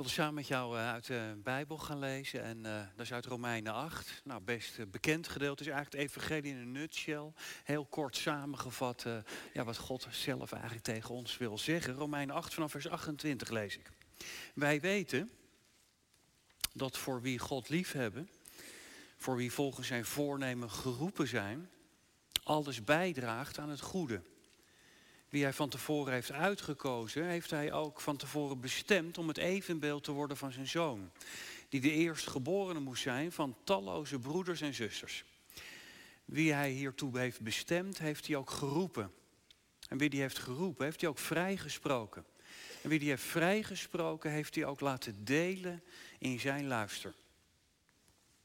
wilde samen met jou eh, uit de Bijbel gaan lezen. En uh, dat is uit Romeinen 8. Nou, best uh, bekend gedeelte. is eigenlijk het evangelie in een nutshell. Heel kort samengevat ja, wat God zelf eigenlijk tegen ons wil zeggen. Romeinen 8 vanaf vers 28 lees ik. Wij weten dat voor wie God liefhebben, voor wie volgens zijn voornemen geroepen zijn, alles bijdraagt aan het goede wie hij van tevoren heeft uitgekozen, heeft hij ook van tevoren bestemd om het evenbeeld te worden van zijn zoon. Die de eerstgeborene moest zijn van talloze broeders en zusters. Wie hij hiertoe heeft bestemd, heeft hij ook geroepen. En wie die heeft geroepen, heeft hij ook vrijgesproken. En wie die heeft vrijgesproken, heeft hij ook laten delen in zijn luister.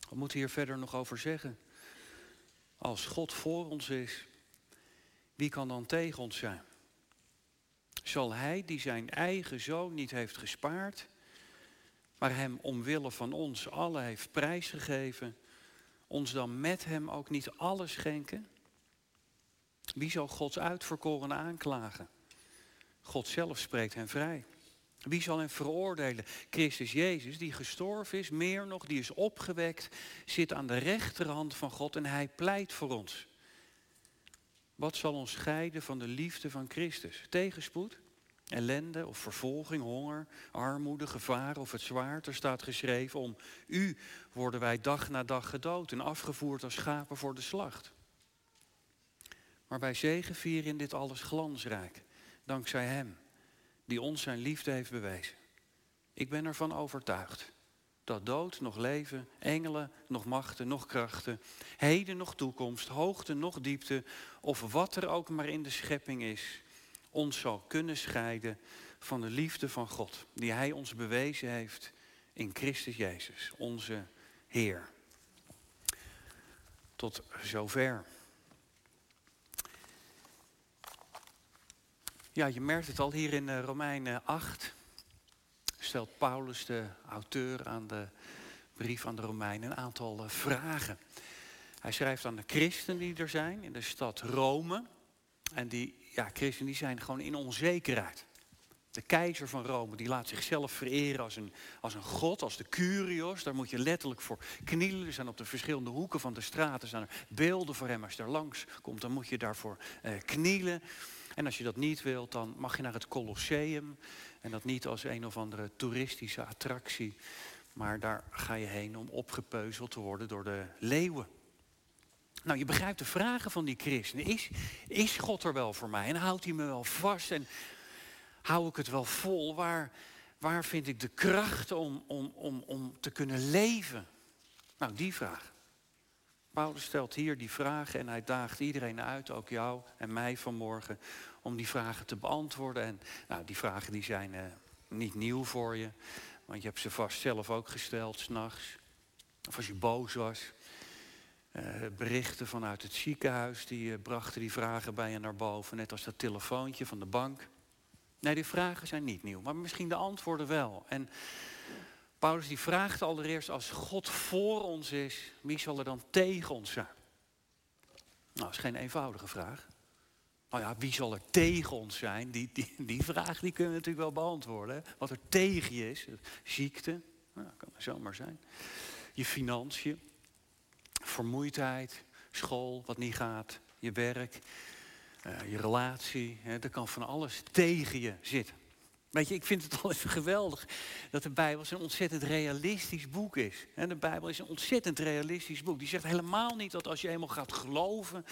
Wat moet hier verder nog over zeggen? Als God voor ons is, wie kan dan tegen ons zijn? Zal hij die zijn eigen zoon niet heeft gespaard, maar hem omwille van ons allen heeft prijsgegeven, ons dan met hem ook niet alles schenken? Wie zal Gods uitverkoren aanklagen? God zelf spreekt hen vrij. Wie zal hen veroordelen? Christus Jezus, die gestorven is, meer nog, die is opgewekt, zit aan de rechterhand van God en hij pleit voor ons. Wat zal ons scheiden van de liefde van Christus? Tegenspoed? Ellende of vervolging, honger, armoede, gevaar of het zwaard. Er staat geschreven, om u worden wij dag na dag gedood en afgevoerd als schapen voor de slacht. Maar wij zegenvieren in dit alles glansrijk, dankzij Hem, die ons zijn liefde heeft bewezen. Ik ben ervan overtuigd dat dood nog leven, engelen nog machten, nog krachten, heden nog toekomst, hoogte nog diepte, of wat er ook maar in de schepping is, ons zal kunnen scheiden van de liefde van God, die Hij ons bewezen heeft in Christus Jezus, onze Heer. Tot zover. Ja, je merkt het al hier in eh, Romeinen 8. Stelt Paulus, de auteur aan de brief aan de Romeinen, een aantal eh, vragen. Hij schrijft aan de christenen die er zijn in de stad Rome. En die ja, christenen die zijn gewoon in onzekerheid. De keizer van Rome die laat zichzelf vereren als een, als een god, als de Curios. Daar moet je letterlijk voor knielen. Er zijn op de verschillende hoeken van de straten zijn beelden voor hem. Als je langs komt, dan moet je daarvoor eh, knielen. En als je dat niet wilt, dan mag je naar het Colosseum. En dat niet als een of andere toeristische attractie. Maar daar ga je heen om opgepeuzeld te worden door de leeuwen. Nou, je begrijpt de vragen van die christenen. Is, is God er wel voor mij? En houdt hij me wel vast? En hou ik het wel vol? Waar, waar vind ik de kracht om, om, om, om te kunnen leven? Nou, die vraag. Paulus stelt hier die vragen en hij daagt iedereen uit, ook jou en mij vanmorgen, om die vragen te beantwoorden. En nou, die vragen die zijn uh, niet nieuw voor je, want je hebt ze vast zelf ook gesteld, s'nachts. Of als je boos was. Uh, berichten vanuit het ziekenhuis, die uh, brachten die vragen bij je naar boven. Net als dat telefoontje van de bank. Nee, die vragen zijn niet nieuw, maar misschien de antwoorden wel. En Paulus die vraagt allereerst, als God voor ons is, wie zal er dan tegen ons zijn? Nou, dat is geen eenvoudige vraag. Nou ja, wie zal er tegen ons zijn? Die, die, die vraag die kunnen we natuurlijk wel beantwoorden. Wat er tegen je is, ziekte, nou, kan er zomaar zijn. Je financiën, vermoeidheid, school wat niet gaat, je werk, uh, je relatie. Hè, er kan van alles tegen je zitten. Weet je, ik vind het altijd geweldig dat de Bijbel zo'n ontzettend realistisch boek is. De Bijbel is een ontzettend realistisch boek. Die zegt helemaal niet dat als je eenmaal gaat geloven,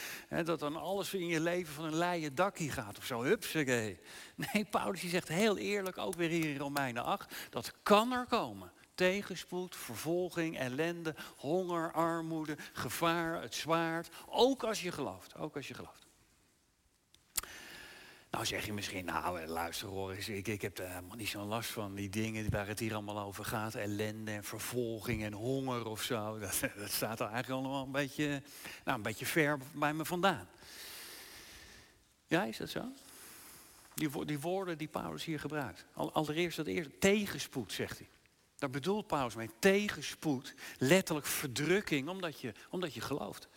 dat dan alles in je leven van een leien dakkie gaat of zo. Hupsakee. Nee, Paulus die zegt heel eerlijk, ook weer hier in Romeinen 8, dat kan er komen tegenspoed, vervolging, ellende, honger, armoede, gevaar, het zwaard. Ook als je gelooft. Ook als je gelooft. Nou zeg je misschien, nou eh, luister hoor ik, ik heb er helemaal niet zo'n last van die dingen waar het hier allemaal over gaat. Ellende en vervolging en honger of zo. Dat, dat staat er eigenlijk allemaal een beetje, nou, een beetje ver bij me vandaan. Ja, is dat zo? Die, die woorden die Paulus hier gebruikt. Allereerst dat eerste, tegenspoed, zegt hij. Daar bedoelt Paulus mee tegenspoed, letterlijk verdrukking, omdat je, omdat je gelooft.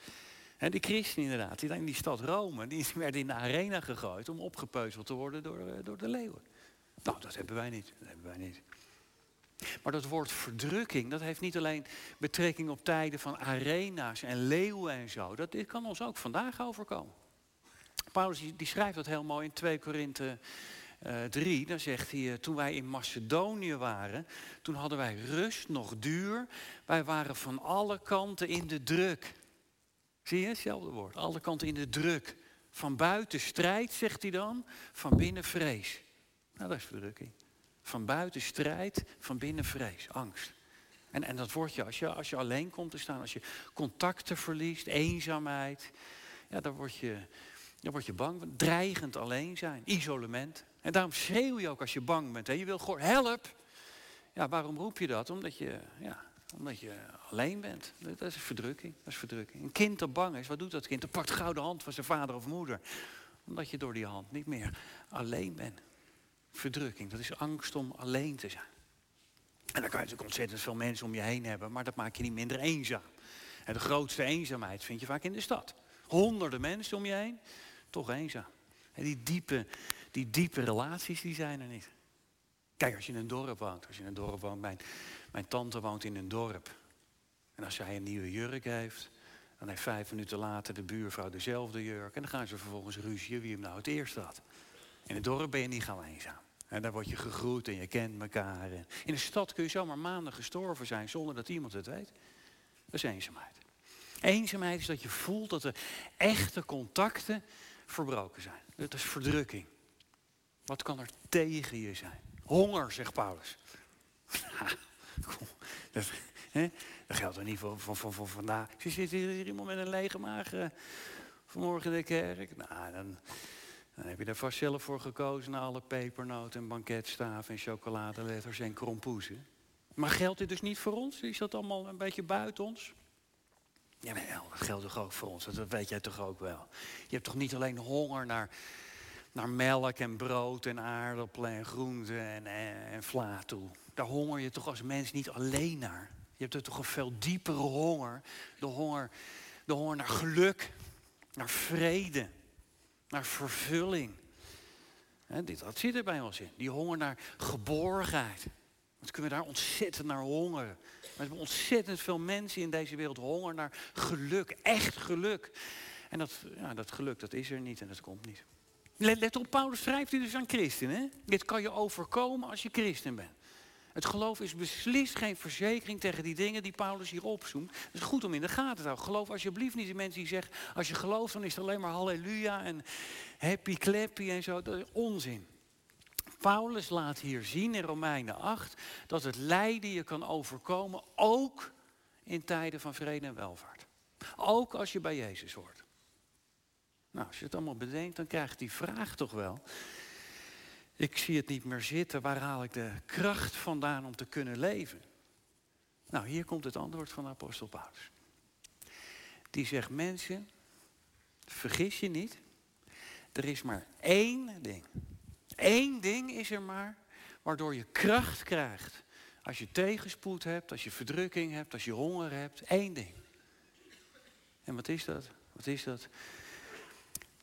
En die christen inderdaad, die in die stad Rome, die werden in de arena gegooid om opgepeuzeld te worden door, eh, door de leeuwen. Nou, dat hebben wij niet. Dat hebben wij niet. Maar dat woord verdrukking, dat heeft niet alleen betrekking op tijden van arena's en leeuwen en zo. Dat dit kan ons ook vandaag overkomen. Paulus die, schrijft dat heel mooi in 2 Korinthe uh, eh, 3. Dan zegt hij, uh, toen wij in Macedonië waren, toen hadden wij rust nog duur. Wij waren van alle kanten in de druk. Zie je, hetzelfde woord. Alle kanten in de druk. Van buiten strijd, zegt hij dan, van binnen vrees. Nou, dat is verdrukking. Van buiten strijd, van binnen vrees, angst. En, en dat wordt je als, je als je alleen komt te staan, als je contacten verliest, eenzaamheid. Ja, dan word je, dan word je bang, dreigend alleen zijn, isolement. En daarom schreeuw je ook als je bang bent. Hè? Je wil gewoon help. Ja, waarom roep je dat? Omdat je, ja, omdat je alleen bent. Dat is verdrukking. Dat is verdrukking. Een kind dat bang is, wat doet dat kind? Dat pakt gauw de hand van zijn vader of moeder. Omdat je door die hand niet meer alleen bent. Verdrukking, dat is angst om alleen te zijn. En dan kan je natuurlijk ontzettend veel mensen om je heen hebben, maar dat maakt je niet minder eenzaam. En de grootste eenzaamheid vind je vaak in de stad. Honderden mensen om je heen, toch eenzaam. En die diepe, die diepe relaties, die zijn er niet. Kijk, als je in een dorp woont, als je in een dorp woont, mijn, mijn tante woont in een dorp. En als zij een nieuwe jurk heeft, dan heeft vijf minuten later de buurvrouw dezelfde jurk. En dan gaan ze vervolgens ruzie wie hem nou het eerst had. In het dorp ben je niet gauw eenzaam. En daar word je gegroet en je kent elkaar. In de stad kun je zomaar maanden gestorven zijn zonder dat iemand het weet. Dat is eenzaamheid. Eenzaamheid is dat je voelt dat de echte contacten verbroken zijn. Dat is verdrukking. Wat kan er tegen je zijn? Honger, zegt Paulus. dat, geldt er niet voor, voor, vandaag. Je zit hier iemand met een lege maag uh, vanmorgen in de kerk. Nou, dan, heb je er vast zelf voor gekozen na alle pepernoten en banketstaven en chocoladeletters en krompoezen. Maar geldt dit dus niet voor ons? Is dat allemaal een beetje buiten ons? Ja, wel, dat geldt toch ook voor ons? Dat weet jij toch ook wel? Je hebt toch niet alleen honger naar, naar melk en brood en aardappelen en groenten en, en, vla toe. Daar honger je toch als mens niet alleen naar. Je hebt er toch een veel diepere honger. De honger, de honger naar geluk, naar vrede, naar vervulling. He, dit, dat zit er bij ons in. Die honger naar geborgenheid. Wat kunnen we daar ontzettend naar hongeren. We hebben ontzettend veel mensen in deze wereld honger naar geluk. Echt geluk. En dat, ja, dat geluk, dat is er niet en dat komt niet. Let, op, Paulus schrijft dit dus aan christenen. Dit kan je overkomen als je christen bent. Het geloof is beslist geen verzekering tegen die dingen die Paulus hier opzoemt. Het is goed om in de gaten te houden. Geloof alsjeblieft niet die mensen die zeggen... als je gelooft dan is het alleen maar halleluja en happy clappy en zo. Dat is onzin. Paulus laat hier zien in Romeinen 8 dat het lijden je kan overkomen ook in tijden van vrede en welvaart. Ook als je bij Jezus hoort. Nou, als je het allemaal bedenkt, dan krijgt die vraag toch wel. Ik zie het niet meer zitten. Waar haal ik de kracht vandaan om te kunnen leven? Nou, hier komt het antwoord van de apostel Paulus. Die zegt, mensen, vergis je niet. Er is maar één ding. Eén ding is er maar waardoor je kracht krijgt. Als je tegenspoed hebt, als je verdrukking hebt, als je honger hebt. Eén ding. En wat is dat? Wat is dat?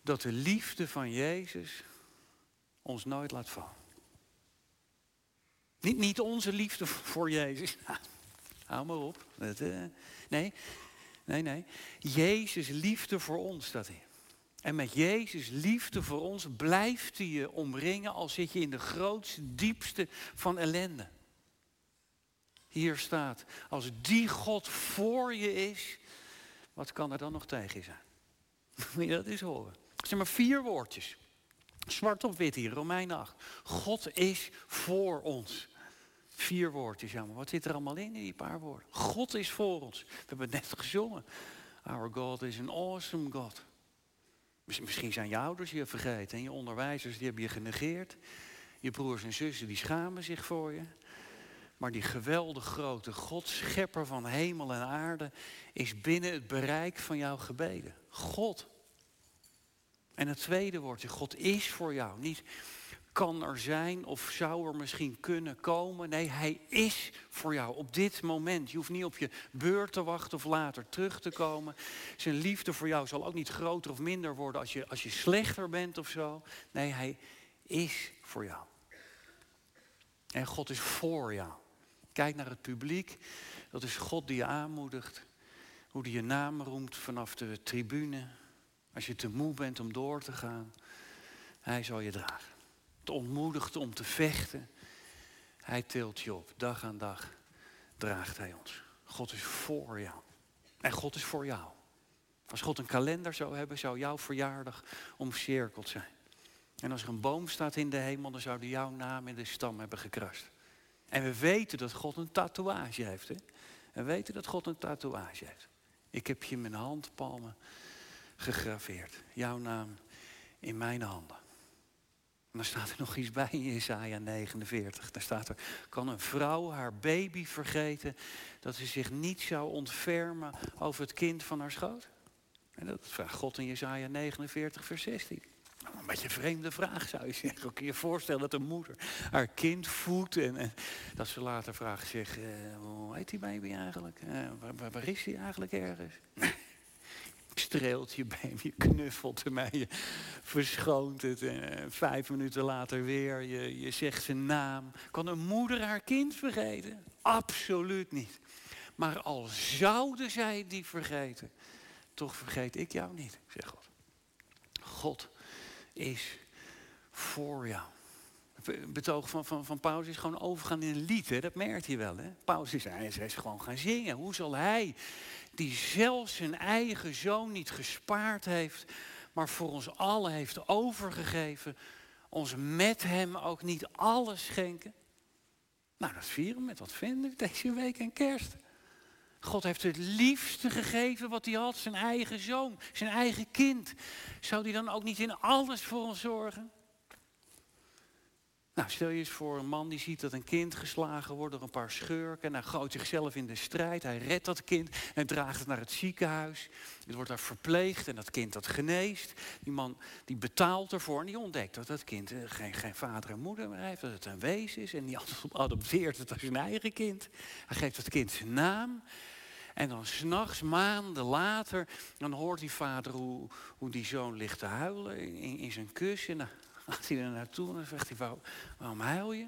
Dat de liefde van Jezus ons nooit laat vallen. Niet, niet onze liefde voor Jezus. hou maar op. Eh, nee, nee, nee. Jezus liefde voor ons staat hier. En met Jezus liefde voor ons blijft hij je omringen als zit je in de grootste, diepste van ellende. Hier staat, als die God voor je is, wat kan er dan nog tegen zijn? Moet je dat eens horen? Zijn maar vier woordjes. Zwart op wit hier, Romeinen 8. God is voor ons. Vier woordjes, ja, maar wat zit er allemaal in, in die paar woorden? God is voor ons. We hebben net gezongen. Our God is an awesome God. Misschien zijn je ouders je vergeten en je onderwijzers die hebben je genegeerd. Je broers en zussen die schamen zich voor je. Maar die geweldig grote God, schepper van hemel en aarde, is binnen het bereik van jouw gebeden. God. En het tweede woordje, God is voor jou. Niet kan er zijn of zou er misschien kunnen komen. Nee, hij is voor jou op dit moment. Je hoeft niet op je beurt te wachten of later terug te komen. Zijn liefde voor jou zal ook niet groter of minder worden als je, als je slechter bent of zo. Nee, hij is voor jou. En God is voor jou. Kijk naar het publiek. Dat is God die je aanmoedigt. Hoe die je naam roemt vanaf de tribune. Als je te moe bent om door te gaan. Hij zal je dragen. Het ontmoedigt om te vechten. Hij tilt je op. Dag aan dag draagt hij ons. God is voor jou. En God is voor jou. Als God een kalender zou hebben, zou jouw verjaardag omcirkeld zijn. En als er een boom staat in de hemel, dan zou jouw naam in de stam hebben gekrast. En we weten dat God een tatoeage heeft. Hè? We weten dat God een tatoeage heeft. Ik heb je in mijn handpalmen gegraveerd. Jouw naam in mijn handen. En dan staat er nog iets bij in Jesaja 49. Daar staat er, kan een vrouw haar baby vergeten dat ze zich niet zou ontfermen over het kind van haar schoot? En dat vraagt God in Jesaja 49 vers 16. Nou, een beetje een vreemde vraag zou je zeggen. Kun je je voorstellen dat een moeder haar kind voedt en, en dat ze later vraagt zich, uh, hoe heet die baby eigenlijk? Uh, waar, waar, is hij eigenlijk ergens? Streelt je bij je knuffelt ermee, je verschoont het. En vijf minuten later weer, je, je zegt zijn naam. Kan een moeder haar kind vergeten? Absoluut niet. Maar al zouden zij die vergeten, toch vergeet ik jou niet, zegt God. God is voor jou. Betoog van, van, van Paulus is gewoon overgaan in een lied. Hè? Dat merkt hij wel. Hè? Paulus is, hij is gewoon gaan zingen. Hoe zal hij, die zelfs zijn eigen zoon niet gespaard heeft, maar voor ons allen heeft overgegeven, ons met hem ook niet alles schenken? Nou, dat vieren met wat vinden deze week en kerst. God heeft het liefste gegeven wat hij had, zijn eigen zoon, zijn eigen kind. Zou hij dan ook niet in alles voor ons zorgen? Nou, stel je eens voor een man die ziet dat een kind geslagen wordt door een paar schurken. En hij gooit zichzelf in de strijd. Hij redt dat kind en draagt het naar het ziekenhuis. Het wordt daar verpleegd en dat kind dat geneest. Die man die betaalt ervoor en die ontdekt dat dat kind eh, geen, geen vader en moeder meer heeft. Dat het een wees is en die adopteert het als zijn eigen kind. Hij geeft dat kind zijn naam. En dan s'nachts, maanden later, dan hoort die vader hoe, hoe die zoon ligt te huilen in, in zijn kussen. En gaat hij er naartoe en dan zegt hij, waarom huil je?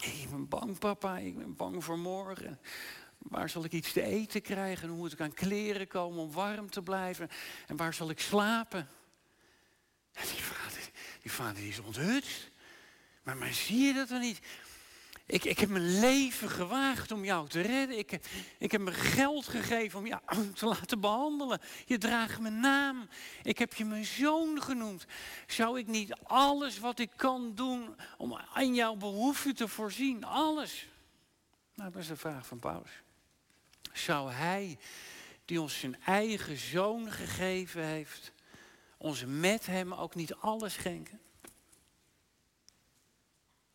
Ik ben bang, papa, ik ben bang voor morgen. Waar zal ik iets te eten krijgen? Hoe moet ik aan kleren komen om warm te blijven? En waar zal ik slapen? die vader, vader is onthutst. Maar, maar zie je dat dan niet? Ik, ik heb mijn leven gewaagd om jou te redden. Ik, ik heb mijn geld gegeven om jou te laten behandelen. Je draagt mijn naam. Ik heb je mijn zoon genoemd. Zou ik niet alles wat ik kan doen om aan jouw behoefte te voorzien? Alles. Nou, dat is de vraag van Paulus. Zou hij, die ons zijn eigen zoon gegeven heeft, ons met hem ook niet alles schenken?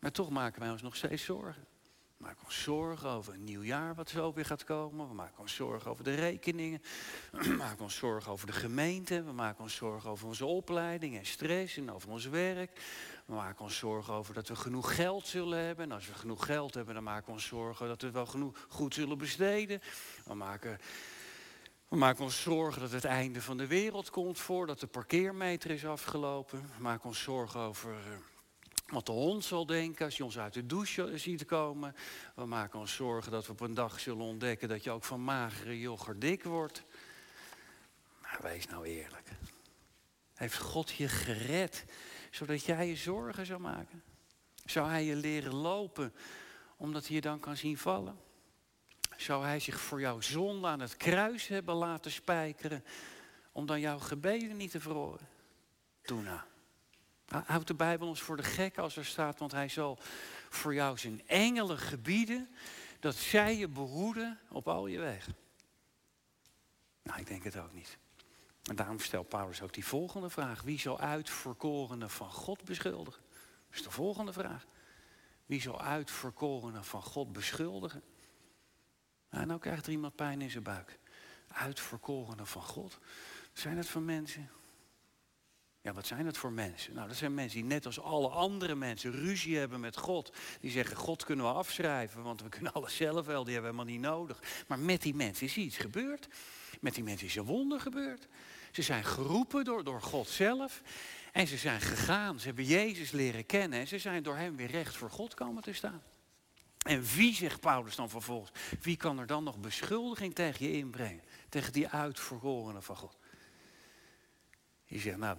Maar toch maken wij ons nog steeds zorgen. We maken ons zorgen over een nieuw jaar wat zo weer gaat komen. We maken ons zorgen over de rekeningen. We maken ons zorgen over de gemeente. We maken ons zorgen over onze opleiding en stress en over ons werk. We maken ons zorgen over dat we genoeg geld zullen hebben. En als we genoeg geld hebben, dan maken we ons zorgen dat we wel genoeg goed zullen besteden. We maken, we maken ons zorgen dat het einde van de wereld komt voordat de parkeermeter is afgelopen. We maken ons zorgen over eh, wat de hond zal denken als je ons uit de douche ziet komen. We maken ons zorgen dat we op een dag zullen ontdekken dat je ook van magere yoghurt dik wordt. Maar wees nou eerlijk. Heeft God je gered zodat jij je zorgen zou maken? Zou hij je leren lopen omdat hij je dan kan zien vallen? Zou hij zich voor jouw zonde aan het kruis hebben laten spijkeren om dan jouw gebeden niet te verhoren? Doe nou. Houdt de Bijbel ons voor de gek als er staat, want hij zal voor jou zijn engelen gebieden, dat zij je behoeden op al je wegen. Nou, ik denk het ook niet. En daarom stelt Paulus ook die volgende vraag. Wie zal uitverkorenen van God beschuldigen? Dat is de volgende vraag. Wie zal uitverkorenen van God beschuldigen? Nou, nou krijgt er iemand pijn in zijn buik. Uitverkorenen van God. Zijn het van mensen ja, wat zijn dat voor mensen? Nou, dat zijn mensen die net als alle andere mensen ruzie hebben met God. Die zeggen, God kunnen we afschrijven, want we kunnen alles zelf wel, die hebben we helemaal niet nodig. Maar met die mensen is iets gebeurd. Met die mensen is een wonder gebeurd. Ze zijn geroepen door, door God zelf. En ze zijn gegaan, ze hebben Jezus leren kennen. En ze zijn door hem weer recht voor God komen te staan. En wie, zegt Paulus dan vervolgens, wie kan er dan nog beschuldiging tegen je inbrengen? Tegen die uitverkorenen van God. Je zegt, nou,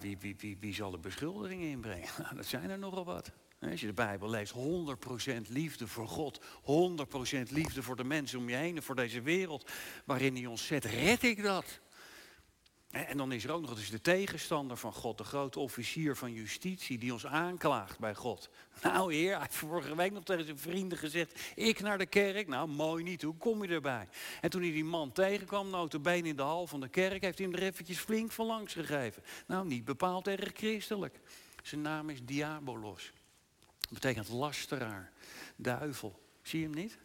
wie, zal de beschuldigingen inbrengen? Nou, dat zijn er nogal wat. Als je de Bijbel leest, 100% liefde voor God, 100% liefde voor de mensen om je heen en voor deze wereld waarin hij ons zet. Red ik dat? En dan is er ook nog eens de tegenstander van God, de grote officier van justitie, die ons aanklaagt bij God. Nou heer, hij heeft vorige week nog tegen zijn vrienden gezegd, ik naar de kerk. Nou, mooi niet, hoe kom je erbij? En toen hij die man tegenkwam, notabene in de hal van de kerk, heeft hij hem er eventjes flink van langs gegeven. Nou, niet bepaald erg christelijk. Zijn naam is Diabolos. Dat betekent lasteraar, duivel. Zie je hem niet?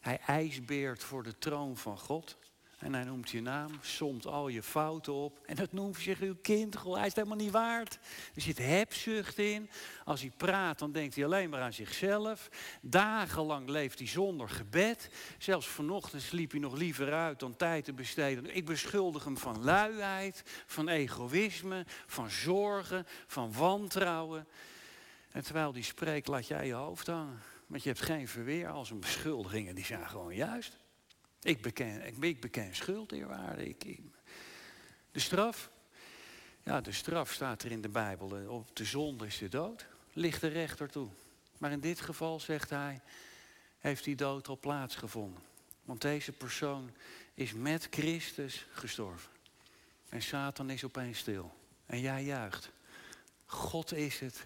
Hij ijsbeert voor de troon van God. En hij noemt je naam, somt al je fouten op. En dat noemt zich uw kind. Hij is helemaal niet waard. Er zit hebzucht in. Als hij praat, dan denkt hij alleen maar aan zichzelf. Dagenlang leeft hij zonder gebed. Zelfs vanochtend sliep hij nog liever uit dan tijd te besteden. Ik beschuldig hem van luiheid, van egoïsme, van zorgen, van wantrouwen. En terwijl die spreekt, laat jij je hoofd hangen. Want je hebt geen verweer als een beschuldigingen. Die zijn gewoon juist. Ik beken, ik, ik schuld, eerwaarde. Ik, de straf? Ja, de straf staat er in de Bijbel. Eh, op de zonde is de dood. Ligt de rechter toe. Maar in dit geval, zegt hij, heeft die dood al plaatsgevonden. Want deze persoon is met Christus gestorven. En Satan is opeens stil. En jij juicht. God is het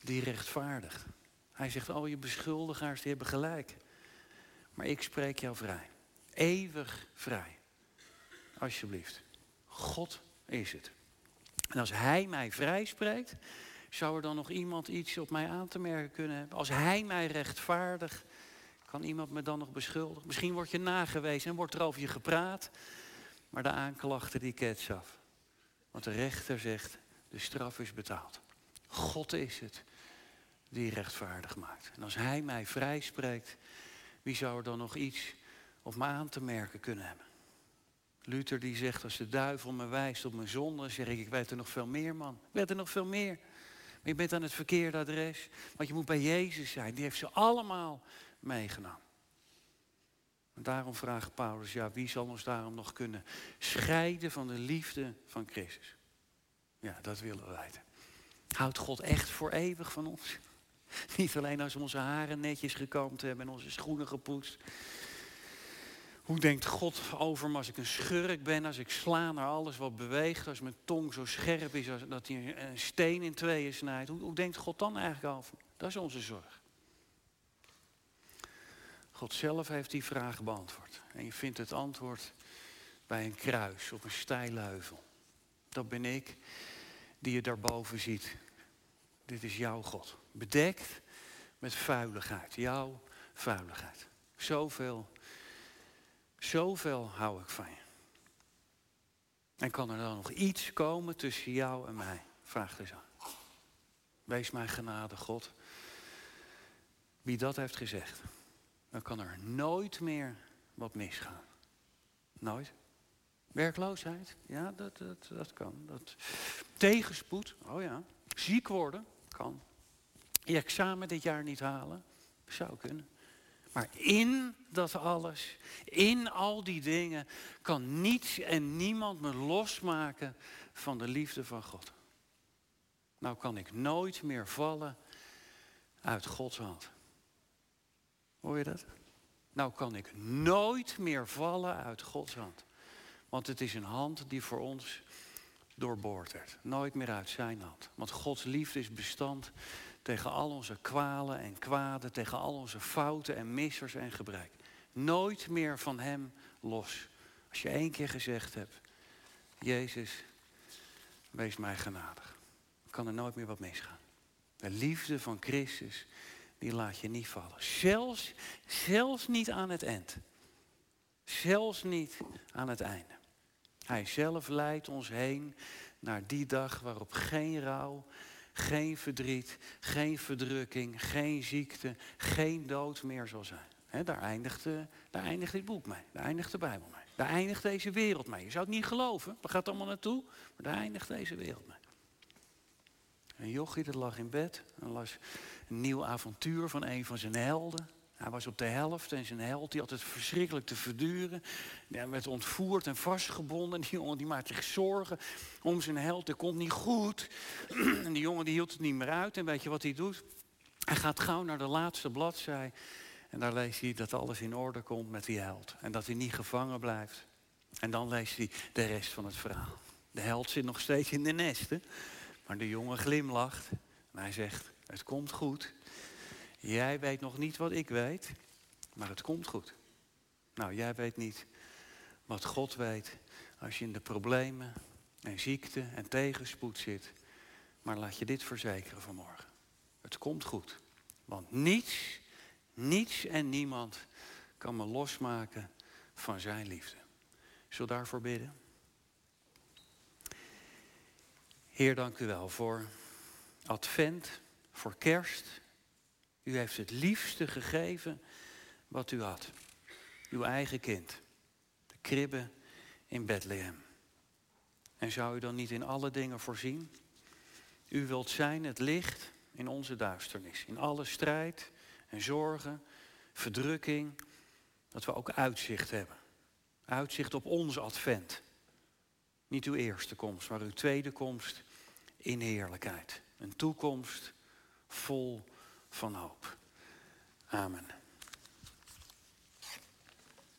die rechtvaardigt. Hij zegt, al je beschuldigaars die hebben gelijk. Maar ik spreek jou vrij eeuwig vrij. Alsjeblieft. God is het. En als Hij mij vrij spreekt, zou er dan nog iemand iets op mij aan te merken kunnen hebben? Als Hij mij rechtvaardigt, kan iemand me dan nog beschuldigen? Misschien word je nagewezen en wordt er over je gepraat, maar de aanklachten die kets af. Want de rechter zegt, de straf is betaald. God is het die rechtvaardig maakt. En als Hij mij vrij spreekt, wie zou er dan nog iets of me aan te merken kunnen hebben. Luther die zegt, als de duivel me wijst op mijn zonde, zeg ik, ik weet er nog veel meer, man. Ik weet er nog veel meer. Maar je bent aan het verkeerde adres. Want je moet bij Jezus zijn. Die heeft ze allemaal meegenomen. En daarom vraagt Paulus, ja, wie zal ons daarom nog kunnen scheiden van de liefde van Christus? Ja, dat willen we weten. Houdt God echt voor eeuwig van ons? Niet alleen als we onze haren netjes gekamd hebben en onze schoenen gepoetst. Hoe denkt God over me als ik een schurk ben, als ik sla naar alles wat beweegt, als mijn tong zo scherp is als dat hij een steen in tweeën snijdt? Hoe, denkt God dan eigenlijk over? Dat is onze zorg. God zelf heeft die vraag beantwoord. En je vindt het antwoord bij een kruis op een steile heuvel. Dat ben ik die je daarboven ziet. Dit is jouw God. Bedekt met vuiligheid. Jouw vuiligheid. Zoveel Zoveel hou ik van je. En kan er dan nog iets komen tussen jou en mij? Vraagt hij zo. Wees mij genade, God. Wie dat heeft gezegd, dan kan er nooit meer wat misgaan. Nooit. Werkloosheid, ja, dat, dat, dat kan. Dat. Tegenspoed, oh ja. Ziek worden, kan. Je examen dit jaar niet halen, zou kunnen. Maar in dat alles, in al die dingen, kan niets en niemand me losmaken van de liefde van God. Nou kan ik nooit meer vallen uit Gods hand. Hoor je dat? Nou kan ik nooit meer vallen uit Gods hand. Want het is een hand die voor ons doorboord werd. Nooit meer uit zijn hand. Want Gods liefde is bestand tegen al onze kwalen en kwaden, tegen al onze fouten en missers en gebrek. Nooit meer van Hem los. Als je één keer gezegd hebt, Jezus, wees mij genadig. Kan er nooit meer wat misgaan. De liefde van Christus, die laat je niet vallen. Zelfs, zelfs niet aan het eind. Zelfs niet aan het einde. Hij zelf leidt ons heen naar die dag waarop geen rouw, geen verdriet, geen verdrukking, geen ziekte, geen dood meer zal zijn. daar, eindigt, daar eindigt dit boek mee, daar eindigt de Bijbel mee. Daar eindigt deze wereld mee. Je zou het niet geloven, waar gaat allemaal naartoe? Maar daar eindigt deze wereld mee. En jochie dat lag in bed en las een nieuw avontuur van een van zijn helden. Hij was op de helft en zijn held die had het verschrikkelijk te verduren. Hij werd ontvoerd en vastgebonden. Die jongen die maakte zich zorgen om zijn held. Het komt niet goed. En die jongen die hield het niet meer uit. En weet je wat hij doet? Hij gaat gauw naar de laatste bladzij. En daar leest hij dat alles in orde komt met die held. En dat hij niet gevangen blijft. En dan leest hij de rest van het verhaal. De held zit nog steeds in de nesten. Maar de jongen glimlacht. En hij zegt, het komt goed. Jij weet nog niet wat ik weet, maar het komt goed. Nou, jij weet niet wat God weet als je in de problemen en ziekte en tegenspoed zit. Maar laat je dit verzekeren vanmorgen. Het komt goed. Want niets, niets en niemand kan me losmaken van zijn liefde. Zullen we daarvoor bidden? Heer, dank u wel voor advent, voor kerst. U heeft het liefste gegeven wat u had. Uw eigen kind. De kribbe in Bethlehem. En zou u dan niet in alle dingen voorzien? U wilt zijn het licht in onze duisternis. In alle strijd en zorgen, verdrukking. Dat we ook uitzicht hebben. Uitzicht op onze advent. Niet uw eerste komst, maar uw tweede komst in heerlijkheid. Een toekomst vol van hoop. Amen.